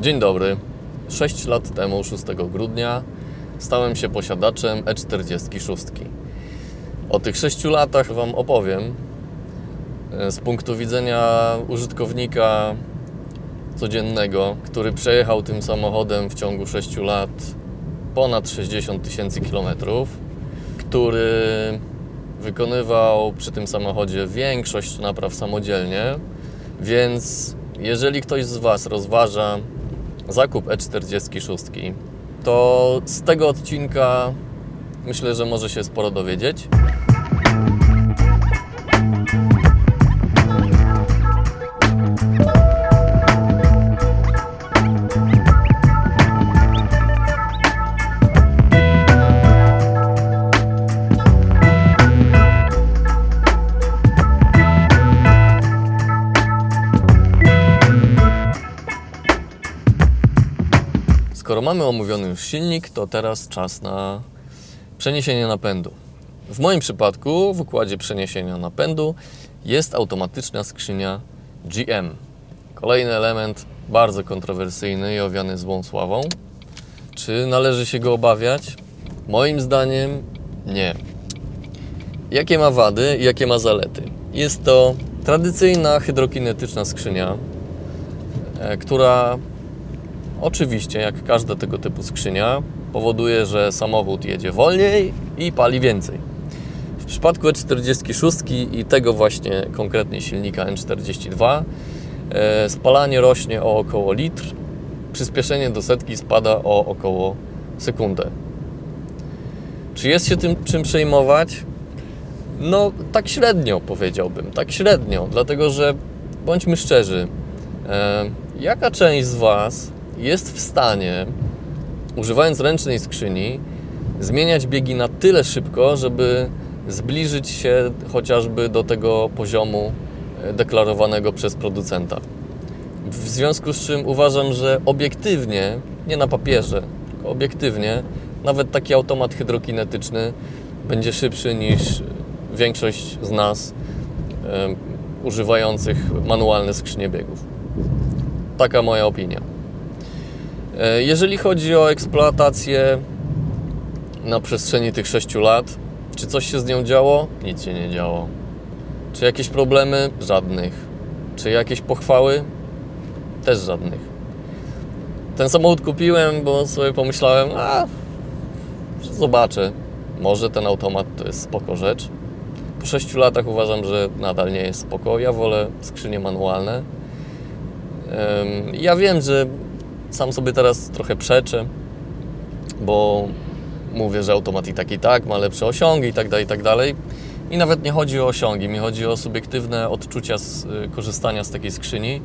Dzień dobry. 6 lat temu, 6 grudnia, stałem się posiadaczem E46. O tych 6 latach Wam opowiem e, z punktu widzenia użytkownika codziennego, który przejechał tym samochodem w ciągu 6 lat ponad 60 tysięcy kilometrów, który wykonywał przy tym samochodzie większość napraw samodzielnie, więc jeżeli ktoś z Was rozważa zakup E46, to z tego odcinka myślę, że może się sporo dowiedzieć. Skoro mamy omówiony już silnik, to teraz czas na przeniesienie napędu. W moim przypadku w układzie przeniesienia napędu jest automatyczna skrzynia GM. Kolejny element bardzo kontrowersyjny i owiany złą sławą. Czy należy się go obawiać? Moim zdaniem nie. Jakie ma wady i jakie ma zalety? Jest to tradycyjna hydrokinetyczna skrzynia, e, która Oczywiście, jak każda tego typu skrzynia, powoduje, że samochód jedzie wolniej i pali więcej. W przypadku E46 i tego właśnie konkretnie silnika N42 e, spalanie rośnie o około litr, przyspieszenie do setki spada o około sekundę. Czy jest się tym czym przejmować? No, tak średnio powiedziałbym, tak średnio, dlatego że bądźmy szczerzy, e, jaka część z Was jest w stanie, używając ręcznej skrzyni, zmieniać biegi na tyle szybko, żeby zbliżyć się chociażby do tego poziomu e, deklarowanego przez producenta. W związku z czym uważam, że obiektywnie, nie na papierze, tylko obiektywnie, nawet taki automat hydrokinetyczny będzie szybszy niż większość z nas używających manualne skrzynie biegów. Taka moja opinia. E, jeżeli chodzi o eksploatację na przestrzeni tych 6 lat, czy coś się z nią działo? Nic się nie działo. Czy jakieś problemy? Żadnych. Czy jakieś pochwały? Też żadnych. Ten samochód kupiłem, bo sobie pomyślałem, a zobaczę, może ten automat to jest spoko rzecz. Po 6 latach uważam, że nadal nie jest spoko. Ja wolę skrzynie manualne. Ja wiem, że sam sobie teraz trochę przeczę, bo mówię, że automat i tak i tak ma lepsze osiągi i tak dalej, i tak dalej. I nawet nie chodzi o osiągi, mi chodzi o subiektywne odczucia z y, korzystania z takiej skrzyni,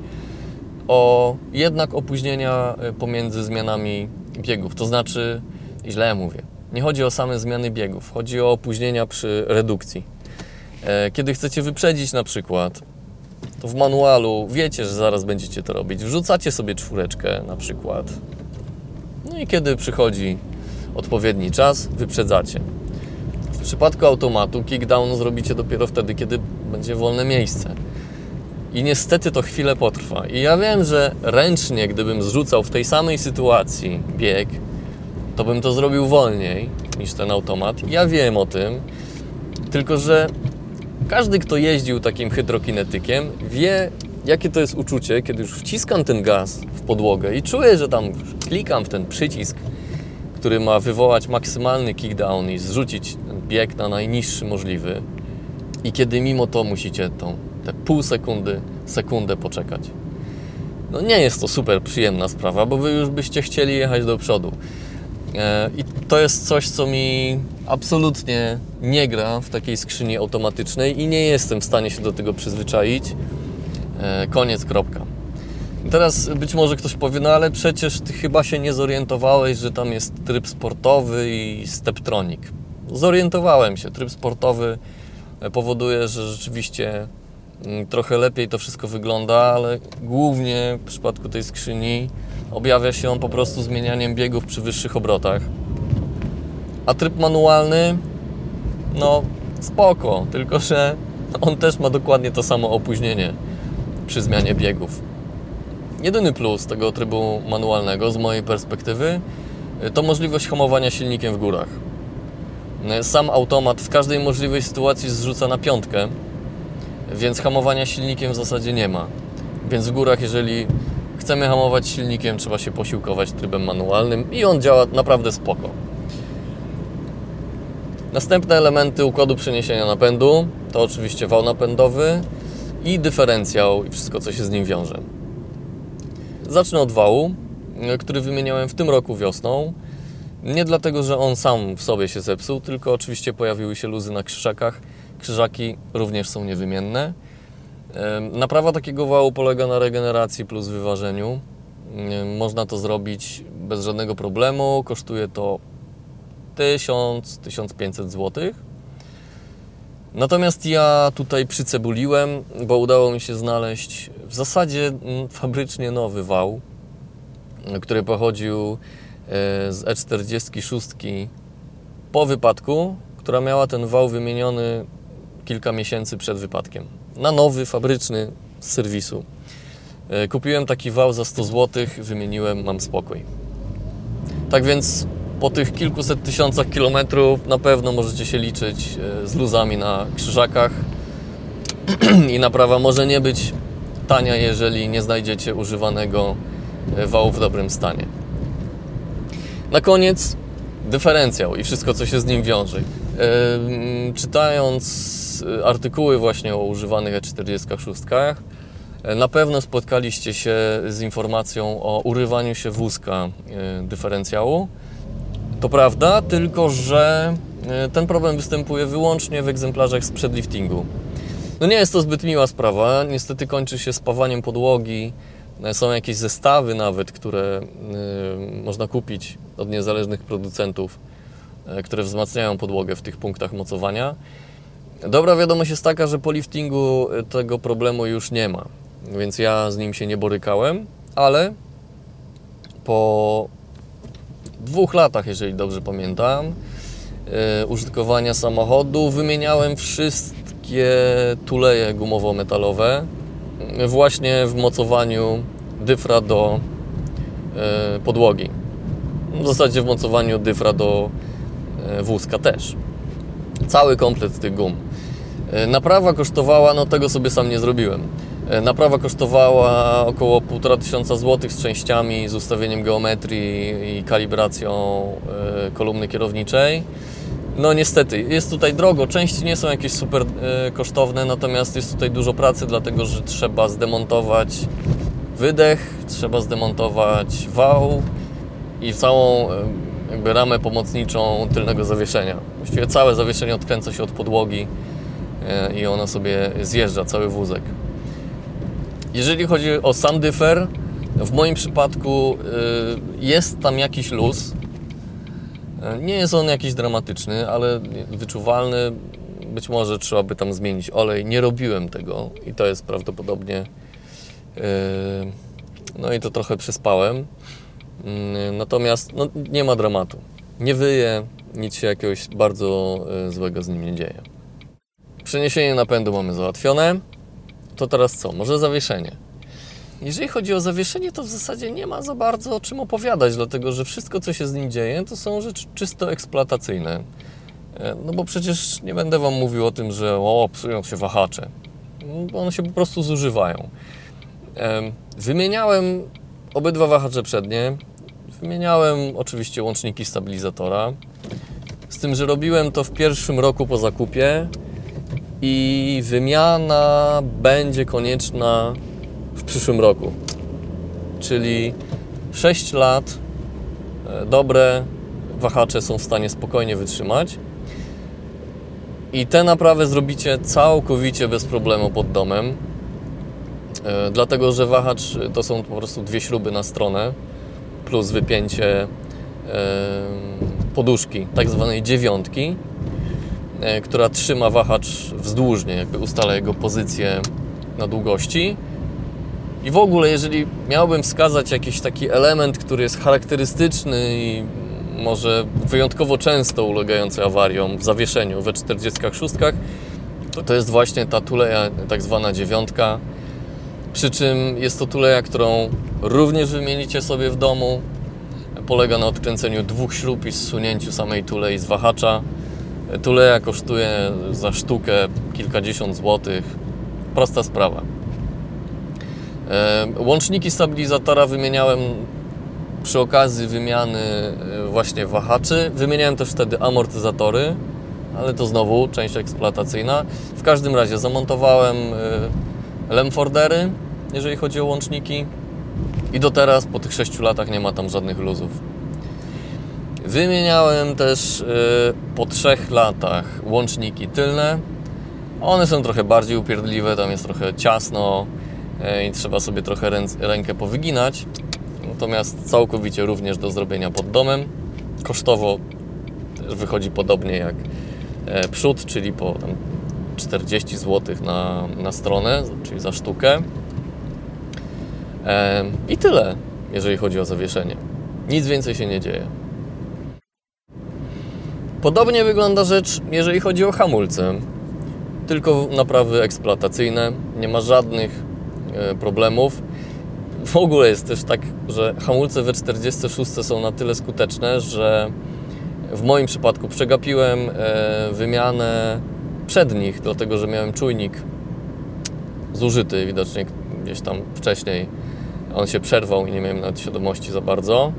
o jednak opóźnienia y, pomiędzy zmianami biegów. To znaczy, źle mówię, nie chodzi o same zmiany biegów, chodzi o opóźnienia przy redukcji. E, kiedy chcecie wyprzedzić na przykład w manualu wiecie, że zaraz będziecie to robić. Wrzucacie sobie czwóreczkę na przykład. No i kiedy przychodzi odpowiedni czas, wyprzedzacie. W przypadku automatu kickdown zrobicie dopiero wtedy, kiedy będzie wolne miejsce. I niestety to chwilę potrwa. I ja wiem, że ręcznie, gdybym zrzucał w tej samej sytuacji bieg, to bym to zrobił wolniej niż ten automat. Ja wiem o tym, tylko że każdy, kto jeździł takim hydrokinetykiem, wie, jakie to jest uczucie, kiedy już wciskam ten gaz w podłogę i czuję, że tam klikam w ten przycisk, który ma wywołać maksymalny kickdown i zrzucić bieg na najniższy możliwy. I kiedy mimo to musicie tą, te pół sekundy, sekundę poczekać. No nie jest to super przyjemna sprawa, bo wy już byście chcieli jechać do przodu. E, I to jest coś, co mi absolutnie nie gra w takiej skrzyni automatycznej i nie jestem w stanie się do tego przyzwyczaić. E, koniec, kropka. Teraz być może ktoś powie, no ale przecież ty chyba się nie zorientowałeś, że tam jest tryb sportowy i steptronic. Zorientowałem się. Tryb sportowy powoduje, że rzeczywiście trochę lepiej to wszystko wygląda, ale głównie w przypadku tej skrzyni objawia się on po prostu zmienianiem biegów przy wyższych obrotach. A tryb manualny, no spoko, tylko że on też ma dokładnie to samo opóźnienie przy zmianie biegów. Jedyny plus tego trybu manualnego z mojej perspektywy to możliwość hamowania silnikiem w górach. Sam automat w każdej możliwej sytuacji zrzuca na piątkę, więc hamowania silnikiem w zasadzie nie ma. Więc w górach, jeżeli chcemy hamować silnikiem, trzeba się posiłkować trybem manualnym i on działa naprawdę spoko. Następne elementy układu przeniesienia napędu to oczywiście wał napędowy i dyferencjał i wszystko, co się z nim wiąże. Zacznę od wału, który wymieniałem w tym roku wiosną. Nie dlatego, że on sam w sobie się zepsuł, tylko oczywiście pojawiły się luzy na krzyżakach. Krzyżaki również są niewymienne. Naprawa takiego wału polega na regeneracji plus wyważeniu. Można to zrobić bez żadnego problemu. Kosztuje to 1000-1500 zł. Natomiast ja tutaj przycebuliłem, bo udało mi się znaleźć w zasadzie mm, fabrycznie nowy wał, który pochodził e, z E46 po wypadku, która miała ten wał wymieniony kilka miesięcy przed wypadkiem. Na nowy, fabryczny z serwisu. E, kupiłem taki wał za 100 zł, wymieniłem, mam spokój. Tak więc po tych kilkuset tysiącach kilometrów na pewno możecie się liczyć e, z luzami na krzyżakach i naprawa może nie być tania, jeżeli nie znajdziecie używanego e, wału w dobrym stanie. Na koniec dyferencjał i wszystko, co się z nim wiąże. Czytając artykuły właśnie o używanych E46, na pewno spotkaliście się z informacją o urywaniu się wózka dyferencjału. To prawda, tylko że e, ten problem występuje wyłącznie w egzemplarzach sprzed liftingu. No nie jest to zbyt miła sprawa, niestety kończy się spawaniem podłogi. E, są jakieś zestawy nawet, które y, można kupić od niezależnych producentów, y, które wzmacniają podłogę w tych punktach mocowania. Dobra wiadomość jest taka, że po liftingu tego problemu już nie ma, więc ja z nim się nie borykałem, ale po dwóch latach, jeżeli dobrze pamiętam, yy, użytkowania samochodu wymieniałem wszystkie tuleje gumowo-metalowe yy, właśnie w mocowaniu dyfra do podłogi. W zasadzie w mocowaniu dyfra do wózka też. Cały komplet tych gum. Naprawa kosztowała, no tego sobie sam nie zrobiłem. E, naprawa kosztowała około 1,5 tysiąca złotych z częściami, z ustawieniem geometrii i kalibracją e, kolumny kierowniczej. No niestety, jest tutaj drogo, części nie są jakieś super e, kosztowne, natomiast jest tutaj dużo pracy, dlatego że trzeba zdemontować wydech, trzeba zdemontować wał i całą jakby ramę pomocniczą tylnego zawieszenia. Właściwie całe zawieszenie odkręca się od podłogi i ono sobie zjeżdża, cały wózek. Jeżeli chodzi o sam dyfer, w moim przypadku y, jest tam jakiś luz. Y, nie jest on jakiś dramatyczny, ale wyczuwalny. Być może trzeba by tam zmienić olej. Nie robiłem tego i to jest prawdopodobnie. No i to trochę przespałem. Natomiast no, nie ma dramatu. Nie wyje, nic się jakiegoś bardzo złego z nim nie dzieje. Przeniesienie napędu mamy załatwione to teraz co? Może zawieszenie. Jeżeli chodzi o zawieszenie, to w zasadzie nie ma za bardzo o czym opowiadać, dlatego że wszystko, co się z nim dzieje, to są rzeczy czysto eksploatacyjne. E, no bo przecież nie będę Wam mówił o tym, że o, psują się wahacze. No, one się po prostu zużywają. Wymieniałem obydwa wahacze przednie. Wymieniałem oczywiście łączniki stabilizatora. Z tym, że robiłem to w pierwszym roku po zakupie i wymiana będzie konieczna w przyszłym roku. Czyli 6 lat e, dobre wahacze są w stanie spokojnie wytrzymać. I tę naprawę zrobicie całkowicie bez problemu pod domem. E, dlatego, że wahacz to są po prostu dwie śruby na stronę plus wypięcie e, poduszki, tak zwanej dziewiątki E, która trzyma wahacz wzdłużnie, jakby ustala jego pozycję na długości. I w ogóle, jeżeli miałbym wskazać jakiś taki element, który jest charakterystyczny i może wyjątkowo często ulegający awariom w zawieszeniu we 46, to, to jest właśnie ta tuleja, tak zwana dziewiątka. Przy czym jest to tuleja, którą również wymienicie sobie w domu. Polega na odkręceniu dwóch śrub i zsunięciu samej tulei z wahacza. Tuleja kosztuje za sztukę kilkadziesiąt złotych. Prosta sprawa. E, łączniki stabilizatora wymieniałem przy okazji wymiany e, właśnie wahaczy. Wymieniałem też wtedy amortyzatory, ale to znowu część eksploatacyjna. W każdym razie zamontowałem e, lemfordery, jeżeli chodzi o łączniki i do teraz po tych 6 latach nie ma tam żadnych luzów. Wymieniałem też po 3 latach łączniki tylne. One są trochę bardziej upierdliwe, tam jest trochę ciasno, E, i trzeba sobie trochę rękę powyginać. Natomiast całkowicie również do zrobienia pod domem. Kosztowo wychodzi podobnie jak e, przód, czyli po tam 40 zł na, na stronę, czyli za sztukę. I tyle, jeżeli chodzi o zawieszenie. Nic więcej się nie dzieje. Podobnie wygląda rzecz, jeżeli chodzi o hamulce. Tylko naprawy eksploatacyjne. Nie ma żadnych E, problemów. W ogóle jest też tak, że hamulce W46 są na tyle skuteczne, że w moim przypadku przegapiłem e, wymianę przednich, dlatego że miałem czujnik zużyty widocznie gdzieś tam wcześniej. On się przerwał i nie miałem nawet świadomości za bardzo.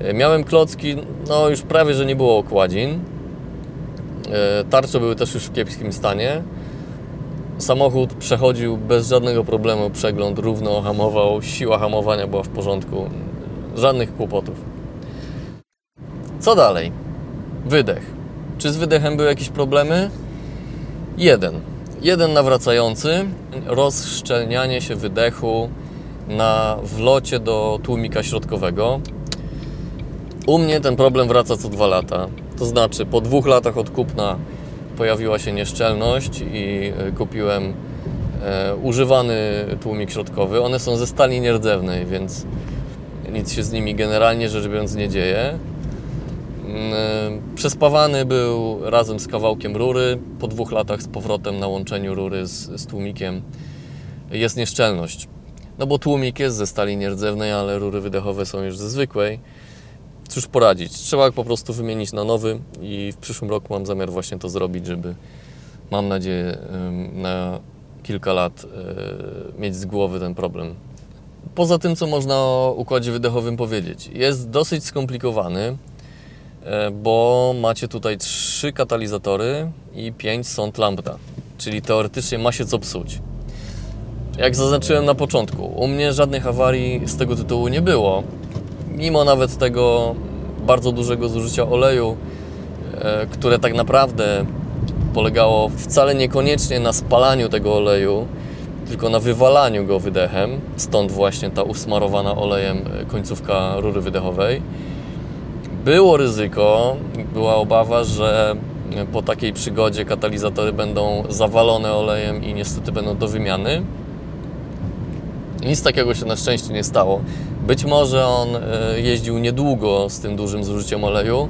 E, miałem klocki, no już prawie, że nie było okładzin. Tarcze były też już w kiepskim stanie. Samochód przechodził bez żadnego problemu przegląd, równo hamował, siła hamowania była w porządku, żadnych kłopotów. Co dalej? Wydech. Czy z wydechem były jakieś problemy? Jeden. Jeden nawracający, rozszczelnianie się wydechu na wlocie do tłumika środkowego. U mnie ten problem wraca co dwa lata. To znaczy, po dwóch latach od kupna pojawiła się nieszczelność i e, kupiłem e, używany tłumik środkowy. One są ze stali nierdzewnej, więc nic się z nimi generalnie rzecz biorąc nie dzieje. Mm, e, przespawany był razem z kawałkiem rury. Po dwóch latach z powrotem na łączeniu rury z, z tłumikiem jest nieszczelność. No bo tłumik jest ze stali nierdzewnej, ale rury wydechowe są już ze zwykłej cóż poradzić. Trzeba po prostu wymienić na nowy i w przyszłym roku mam zamiar właśnie to zrobić, żeby mam nadzieję na kilka lat e, mieć z głowy ten problem. Poza tym, co można o układzie wydechowym powiedzieć, jest dosyć skomplikowany, e, bo macie tutaj trzy katalizatory i pięć sąd lambda, czyli teoretycznie ma się co psuć. Jak zaznaczyłem na początku, u mnie żadnych awarii z tego tytułu nie było, mimo nawet tego bardzo dużego zużycia oleju, e, które tak naprawdę polegało wcale niekoniecznie na spalaniu tego oleju, tylko na wywalaniu go wydechem, stąd właśnie ta usmarowana olejem e, końcówka rury wydechowej. Było ryzyko, była obawa, że po takiej przygodzie katalizatory będą zawalone olejem i niestety będą do wymiany. Nic takiego się na szczęście nie stało. Być może on e, jeździł niedługo z tym dużym zużyciem oleju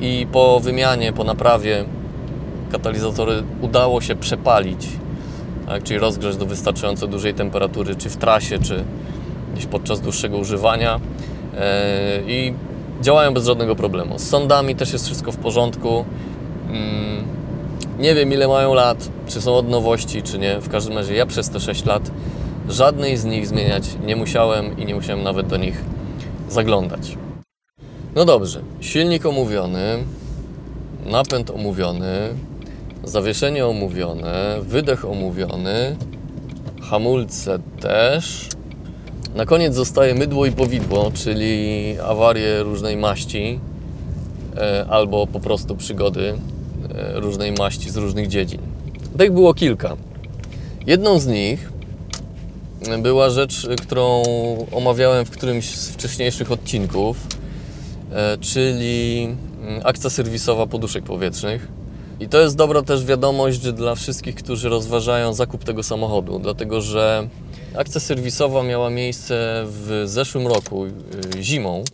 i po wymianie, po naprawie katalizatory udało się przepalić, tak, czyli rozgrzać do wystarczająco dużej temperatury, czy w trasie, czy gdzieś podczas dłuższego używania e, i działają bez żadnego problemu. Z sądami też jest wszystko w porządku. Mm, nie wiem ile mają lat, czy są od nowości, czy nie. W każdym razie ja przez te 6 lat Żadnej z nich zmieniać nie musiałem i nie musiałem nawet do nich zaglądać. No dobrze, silnik omówiony, napęd omówiony, zawieszenie omówione, wydech omówiony, hamulce też. Na koniec zostaje mydło i powidło, czyli awarie różnej maści e, albo po prostu przygody e, różnej maści z różnych dziedzin. Tak było kilka. Jedną z nich była rzecz, którą omawiałem w którymś z wcześniejszych odcinków, e, czyli mm, akcja serwisowa poduszek powietrznych. I to jest dobra też wiadomość dla wszystkich, którzy rozważają zakup tego samochodu, dlatego że akcja serwisowa miała miejsce w zeszłym roku, e, zimą,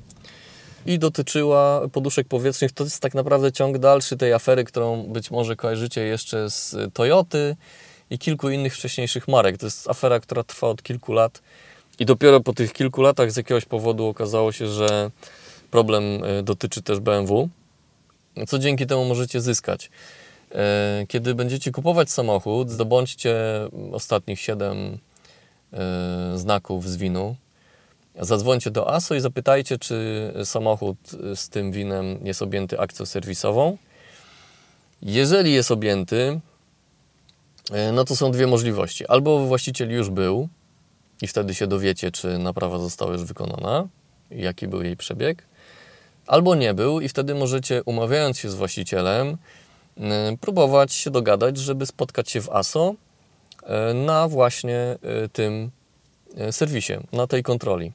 i dotyczyła poduszek powietrznych. To jest tak naprawdę ciąg dalszy tej afery, którą być może kojarzycie jeszcze z Toyoty i kilku innych wcześniejszych marek. To jest afera, która trwa od kilku lat i dopiero po tych kilku latach z jakiegoś powodu okazało się, że problem e, dotyczy też BMW, co dzięki temu możecie zyskać. E, kiedy będziecie kupować samochód, zdobądźcie ostatnich 7 e, znaków z winu. Zadzwońcie do ASO i zapytajcie, czy samochód z tym winem jest objęty akcją serwisową. Jeżeli jest objęty, no to są dwie możliwości. Albo właściciel już był i wtedy się dowiecie, czy naprawa została już wykonana, jaki był jej przebieg, albo nie był i wtedy możecie, umawiając się z właścicielem, próbować się dogadać, żeby spotkać się w ASO e, na właśnie e, tym serwisie, na tej kontroli.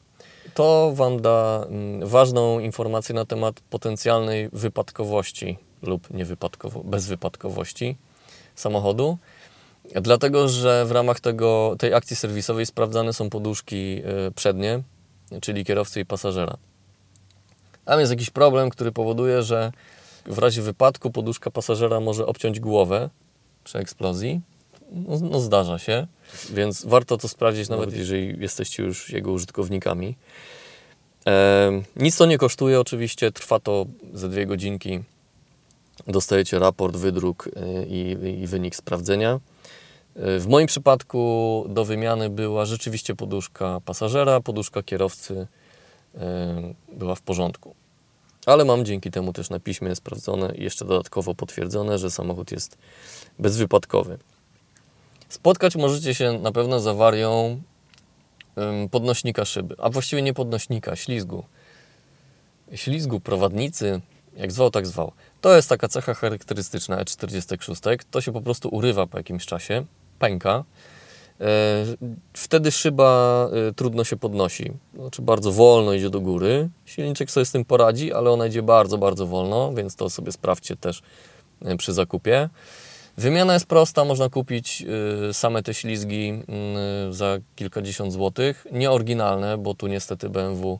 To Wam da ważną informację na temat potencjalnej wypadkowości lub niewypadkowo, bezwypadkowości samochodu. Dlatego, że w ramach tego, tej akcji serwisowej sprawdzane są poduszki e, przednie, czyli kierowcy i pasażera. Tam jest jakiś problem, który powoduje, że w razie wypadku poduszka pasażera może obciąć głowę przy eksplozji. No, no zdarza się, więc warto to sprawdzić, nawet jeżeli jesteście już jego użytkownikami. E, nic to nie kosztuje, oczywiście, trwa to ze dwie godzinki dostajecie raport, wydruk y, i, i wynik sprawdzenia. Y, w moim przypadku do wymiany była rzeczywiście poduszka pasażera, poduszka kierowcy y, była w porządku. Ale mam dzięki temu też na piśmie sprawdzone i jeszcze dodatkowo potwierdzone, że samochód jest bezwypadkowy. Spotkać możecie się na pewno z awarią podnośnika szyby, a właściwie nie podnośnika, ślizgu. Ślizgu prowadnicy, jak zwał, tak zwał. To jest taka cecha charakterystyczna E46. To się po prostu urywa po jakimś czasie, pęka. E, wtedy szyba e, trudno się podnosi. Znaczy bardzo wolno idzie do góry. Silniczek sobie z tym poradzi, ale ona idzie bardzo, bardzo wolno, więc to sobie sprawdźcie też e, przy zakupie. Wymiana jest prosta, można kupić same te ślizgi mm, za kilkadziesiąt złotych. Nie oryginalne, bo tu niestety BMW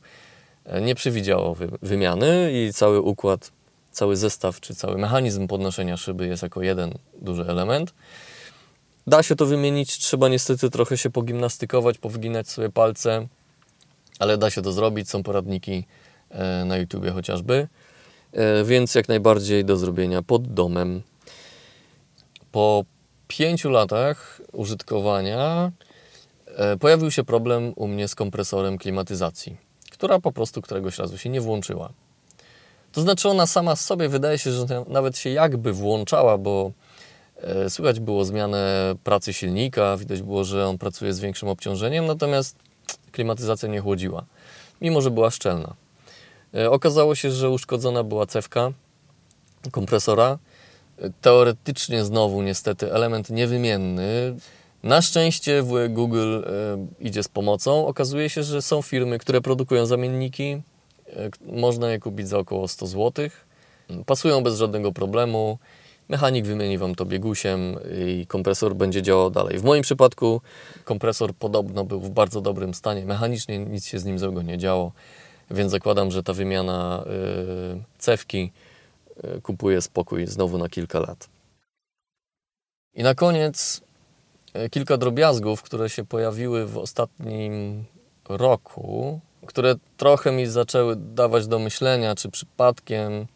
nie przewidziało wymiany i cały układ cały zestaw czy cały mechanizm podnoszenia szyby jest jako jeden duży element. Da się to wymienić, trzeba niestety trochę się pogimnastykować, powginać sobie palce, ale da się to zrobić, są poradniki e, na YouTubie chociażby, e, więc jak najbardziej do zrobienia pod domem. Po pięciu latach użytkowania e, pojawił się problem u mnie z kompresorem klimatyzacji, która po prostu któregoś razu się nie włączyła. To znaczy ona sama sobie wydaje się, że nawet się jakby włączała, bo e, słychać było zmianę pracy silnika, widać było, że on pracuje z większym obciążeniem, natomiast klimatyzacja nie chłodziła, mimo że była szczelna. E, okazało się, że uszkodzona była cewka kompresora. E, teoretycznie znowu niestety element niewymienny. Na szczęście Google idzie z pomocą. Okazuje się, że są firmy, które produkują zamienniki, E, można je kupić za około 100 zł. Pasują bez żadnego problemu. Mechanik wymieni Wam to biegusiem i kompresor będzie działał dalej. W moim przypadku kompresor podobno był w bardzo dobrym stanie. Mechanicznie nic się z nim złego nie działo, więc zakładam, że ta wymiana yy, cewki kupuje spokój znowu na kilka lat. I na koniec kilka drobiazgów, które się pojawiły w ostatnim roku które trochę mi zaczęły dawać do myślenia, czy przypadkiem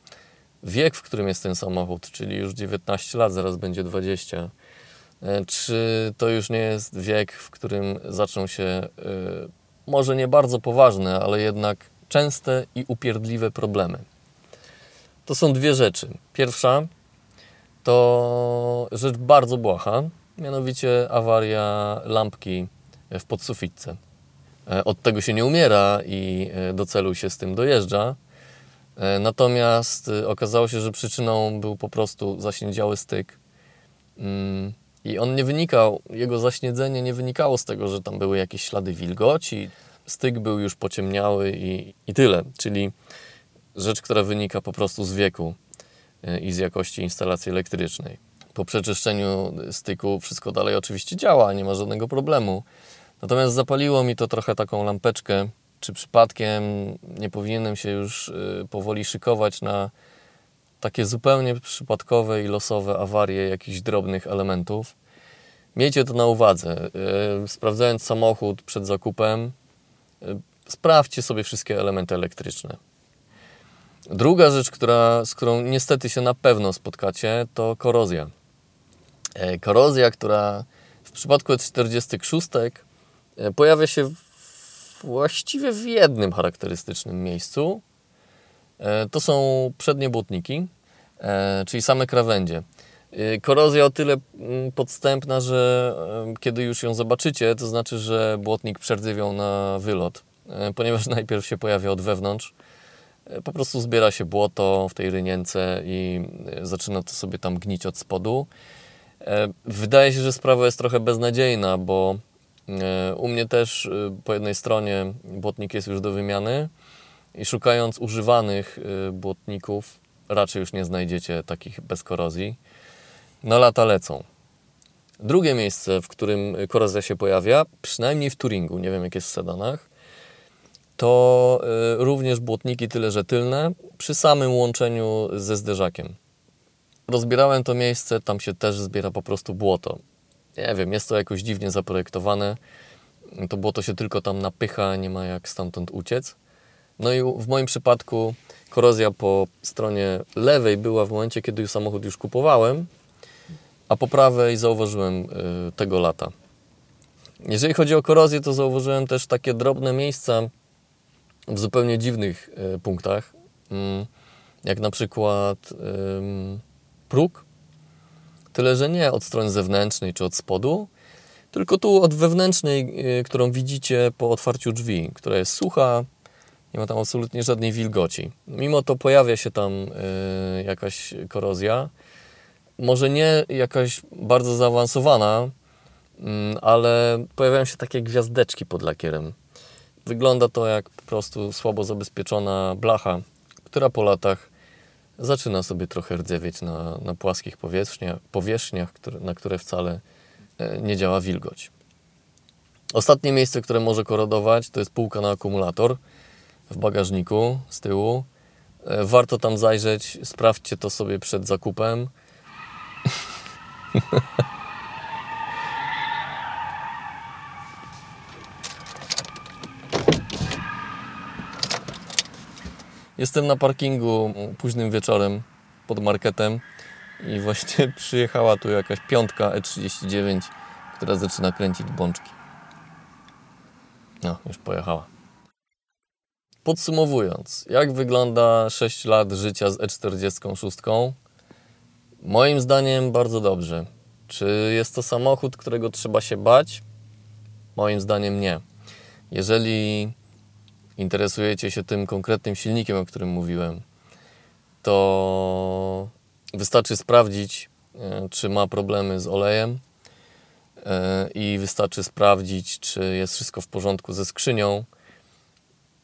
wiek, w którym jest ten samochód, czyli już 19 lat, zaraz będzie 20, e, czy to już nie jest wiek, w którym zaczną się e, może nie bardzo poważne, ale jednak częste i upierdliwe problemy. To są dwie rzeczy. Pierwsza to rzecz bardzo błaha, mianowicie awaria lampki w podsufitce. E, od tego się nie umiera i e, do celu się z tym dojeżdża. E, natomiast okazało się, że przyczyną był po prostu zaśniedziały styk. Mm, I on nie wynikał, jego zaśniedzenie nie wynikało z tego, że tam były jakieś ślady wilgoci. Styk był już pociemniały i, i tyle. Czyli rzecz, która wynika po prostu z wieku i z jakości instalacji elektrycznej. Po przeczyszczeniu styku wszystko dalej oczywiście działa, nie ma żadnego problemu. Natomiast zapaliło mi to trochę taką lampeczkę, czy przypadkiem nie powinienem się już y, powoli szykować na takie zupełnie przypadkowe i losowe awarie jakichś drobnych elementów. Miejcie to na uwadze. Yy, sprawdzając samochód przed zakupem, yy, sprawdźcie sobie wszystkie elementy elektryczne. Druga rzecz, która, z którą niestety się na pewno spotkacie, to korozja. Yy, korozja, która w przypadku E46 pojawia się właściwie w jednym charakterystycznym miejscu. To są przednie błotniki, czyli same krawędzie. Korozja o tyle mm, podstępna, że kiedy już ją zobaczycie, to znaczy, że błotnik przerdzywiał na wylot, e, ponieważ najpierw się pojawia od wewnątrz. E, po prostu zbiera się błoto w tej rynience i e, zaczyna to sobie tam gnić od spodu. Wydaje się, że sprawa jest trochę beznadziejna, bo u mnie też po jednej stronie błotnik jest już do wymiany i szukając używanych błotników raczej już nie znajdziecie takich bez korozji na lata lecą. Drugie miejsce, w którym korozja się pojawia, przynajmniej w Turingu, nie wiem jak jest w sedanach, to również błotniki tyle, że tylne, przy samym łączeniu ze zderzakiem. Rozbierałem to miejsce, tam się też zbiera po prostu błoto. Nie wiem, jest to jakoś dziwnie zaprojektowane. To błoto się tylko tam napycha, nie ma jak stamtąd uciec. No i w moim przypadku korozja po stronie lewej była w momencie, kiedy samochód już kupowałem, a po prawej zauważyłem y, tego lata. Jeżeli chodzi o korozję, to zauważyłem też takie drobne miejsca w zupełnie dziwnych y, punktach, mm, jak na przykład próg, tyle że nie od strony zewnętrznej czy od spodu, tylko tu od wewnętrznej, y, którą widzicie po otwarciu drzwi, która jest sucha, nie ma tam absolutnie żadnej wilgoci. Mimo to pojawia się tam jakaś korozja, może nie jakaś bardzo zaawansowana, mm, ale pojawiają się takie gwiazdeczki pod lakierem. Wygląda to jak po prostu słabo zabezpieczona blacha, która po latach zaczyna sobie trochę rdzewieć na, na płaskich powierzchniach, powierzchniach które, na które wcale e, nie działa wilgoć. Ostatnie miejsce, które może korodować, to jest półka na akumulator w bagażniku z tyłu. E, warto tam zajrzeć, sprawdźcie to sobie przed zakupem. Jestem na parkingu późnym wieczorem pod marketem i właśnie przyjechała tu jakaś piątka E39, która zaczyna kręcić bączki. No, już pojechała. Podsumowując, jak wygląda 6 lat życia z E46? Moim zdaniem bardzo dobrze. Czy jest to samochód, którego trzeba się bać? Moim zdaniem nie. Jeżeli interesujecie się tym konkretnym silnikiem, o którym mówiłem, to wystarczy sprawdzić, e, czy ma problemy z olejem e, i wystarczy sprawdzić, czy jest wszystko w porządku ze skrzynią.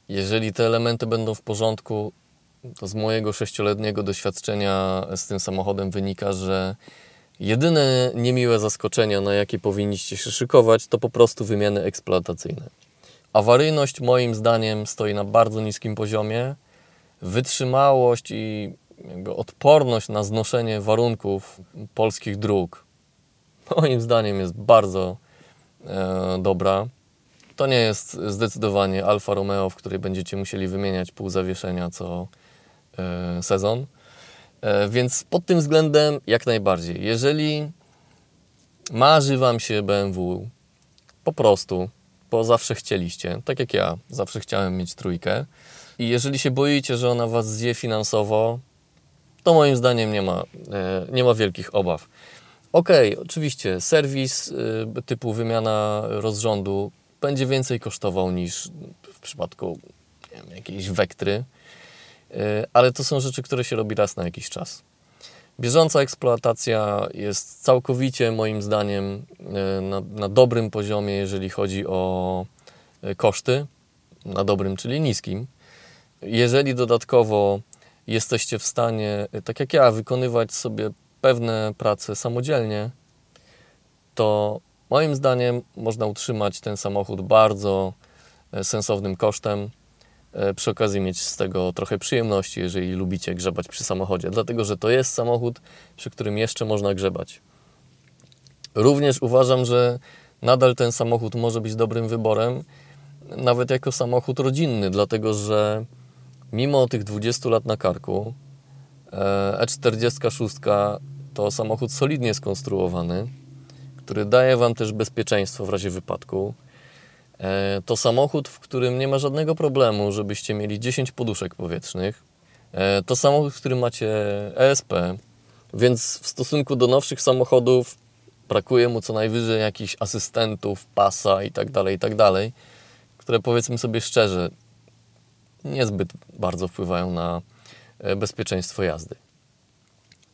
Jeżeli te elementy będą w porządku, to z mojego sześcioletniego doświadczenia z tym samochodem wynika, że jedyne niemiłe zaskoczenia, na jakie powinniście się szykować, to po prostu wymiany eksploatacyjne. Awaryjność moim zdaniem stoi na bardzo niskim poziomie. Wytrzymałość i odporność na znoszenie warunków polskich dróg moim zdaniem jest bardzo e, dobra. To nie jest zdecydowanie Alfa Romeo, w której będziecie musieli wymieniać pół zawieszenia co E, sezon. E, więc pod tym względem jak najbardziej. Jeżeli marzy Wam się BMW, po prostu, bo zawsze chcieliście, tak jak ja, zawsze chciałem mieć trójkę. I jeżeli się boicie, że ona Was zje finansowo, to moim zdaniem nie ma, e, nie ma wielkich obaw. Ok, oczywiście, serwis typu wymiana rozrządu będzie więcej kosztował niż w przypadku wiem, jakiejś wektry, E, ale to są rzeczy, które się robi raz na jakiś czas. Bieżąca eksploatacja jest całkowicie, moim zdaniem, e, na, na dobrym poziomie, jeżeli chodzi o e, koszty. Na dobrym, czyli niskim. Jeżeli dodatkowo jesteście w stanie, tak jak ja, wykonywać sobie pewne prace samodzielnie, to moim zdaniem można utrzymać ten samochód bardzo sensownym kosztem. E, przy okazji mieć z tego trochę przyjemności, jeżeli lubicie grzebać przy samochodzie, dlatego że to jest samochód, przy którym jeszcze można grzebać. Również uważam, że nadal ten samochód może być dobrym wyborem, nawet jako samochód rodzinny, dlatego że mimo tych 20 lat na karku, e, E46 to samochód solidnie skonstruowany, który daje Wam też bezpieczeństwo w razie wypadku. E, to samochód, w którym nie ma żadnego problemu, żebyście mieli 10 poduszek powietrznych. E, to samochód, w którym macie ESP, więc w stosunku do nowszych samochodów brakuje mu co najwyżej jakichś asystentów, pasa i tak dalej, i tak które powiedzmy sobie szczerze, niezbyt bardzo wpływają na e, bezpieczeństwo jazdy.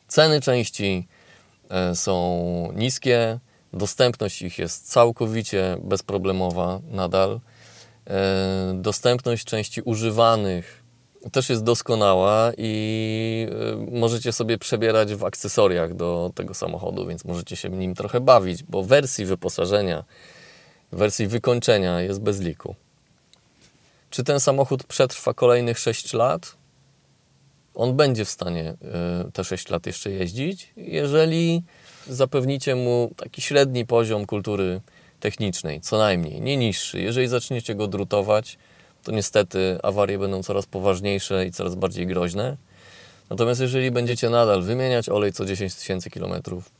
Ceny części są niskie, Dostępność ich jest całkowicie bezproblemowa nadal. E, dostępność części używanych też jest doskonała i e, możecie sobie przebierać w akcesoriach do tego samochodu, więc możecie się nim trochę bawić, bo wersji wyposażenia, wersji wykończenia jest bez liku. Czy ten samochód przetrwa kolejnych 6 lat? On będzie w stanie e, te 6 lat jeszcze jeździć, jeżeli zapewnicie mu taki średni poziom kultury technicznej, co najmniej, nie niższy. Jeżeli zaczniecie go drutować, to niestety awarie będą coraz poważniejsze i coraz bardziej groźne. Natomiast jeżeli będziecie nadal wymieniać olej co 10 tysięcy kilometrów,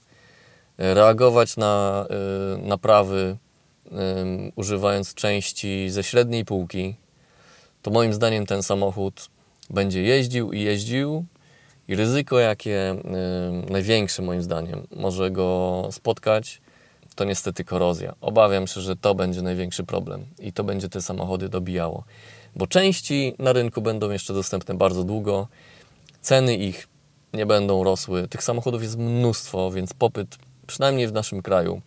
reagować na y, naprawy y, używając części ze średniej półki, to moim zdaniem ten samochód będzie jeździł i jeździł i ryzyko, jakie y, największe moim zdaniem może go spotkać, to niestety korozja. Obawiam się, że to będzie największy problem i to będzie te samochody dobijało. Bo części na rynku będą jeszcze dostępne bardzo długo, ceny ich nie będą rosły. Tych samochodów jest mnóstwo, więc popyt, przynajmniej w naszym kraju,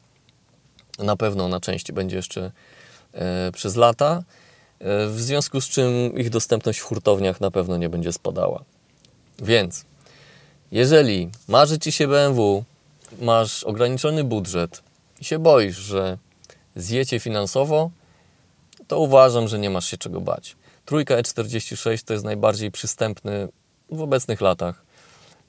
na pewno na części będzie jeszcze e, przez lata. E, w związku z czym ich dostępność w hurtowniach na pewno nie będzie spadała. Więc jeżeli marzy Ci się BMW, masz ograniczony budżet i się boisz, że zjecie finansowo, to uważam, że nie masz się czego bać. Trójka E46 to jest najbardziej przystępny w obecnych latach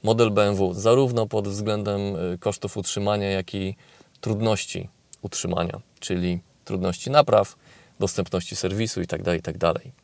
model BMW, zarówno pod względem y, kosztów utrzymania, jak i trudności utrzymania, czyli trudności napraw, dostępności serwisu itd. Tak itd. Tak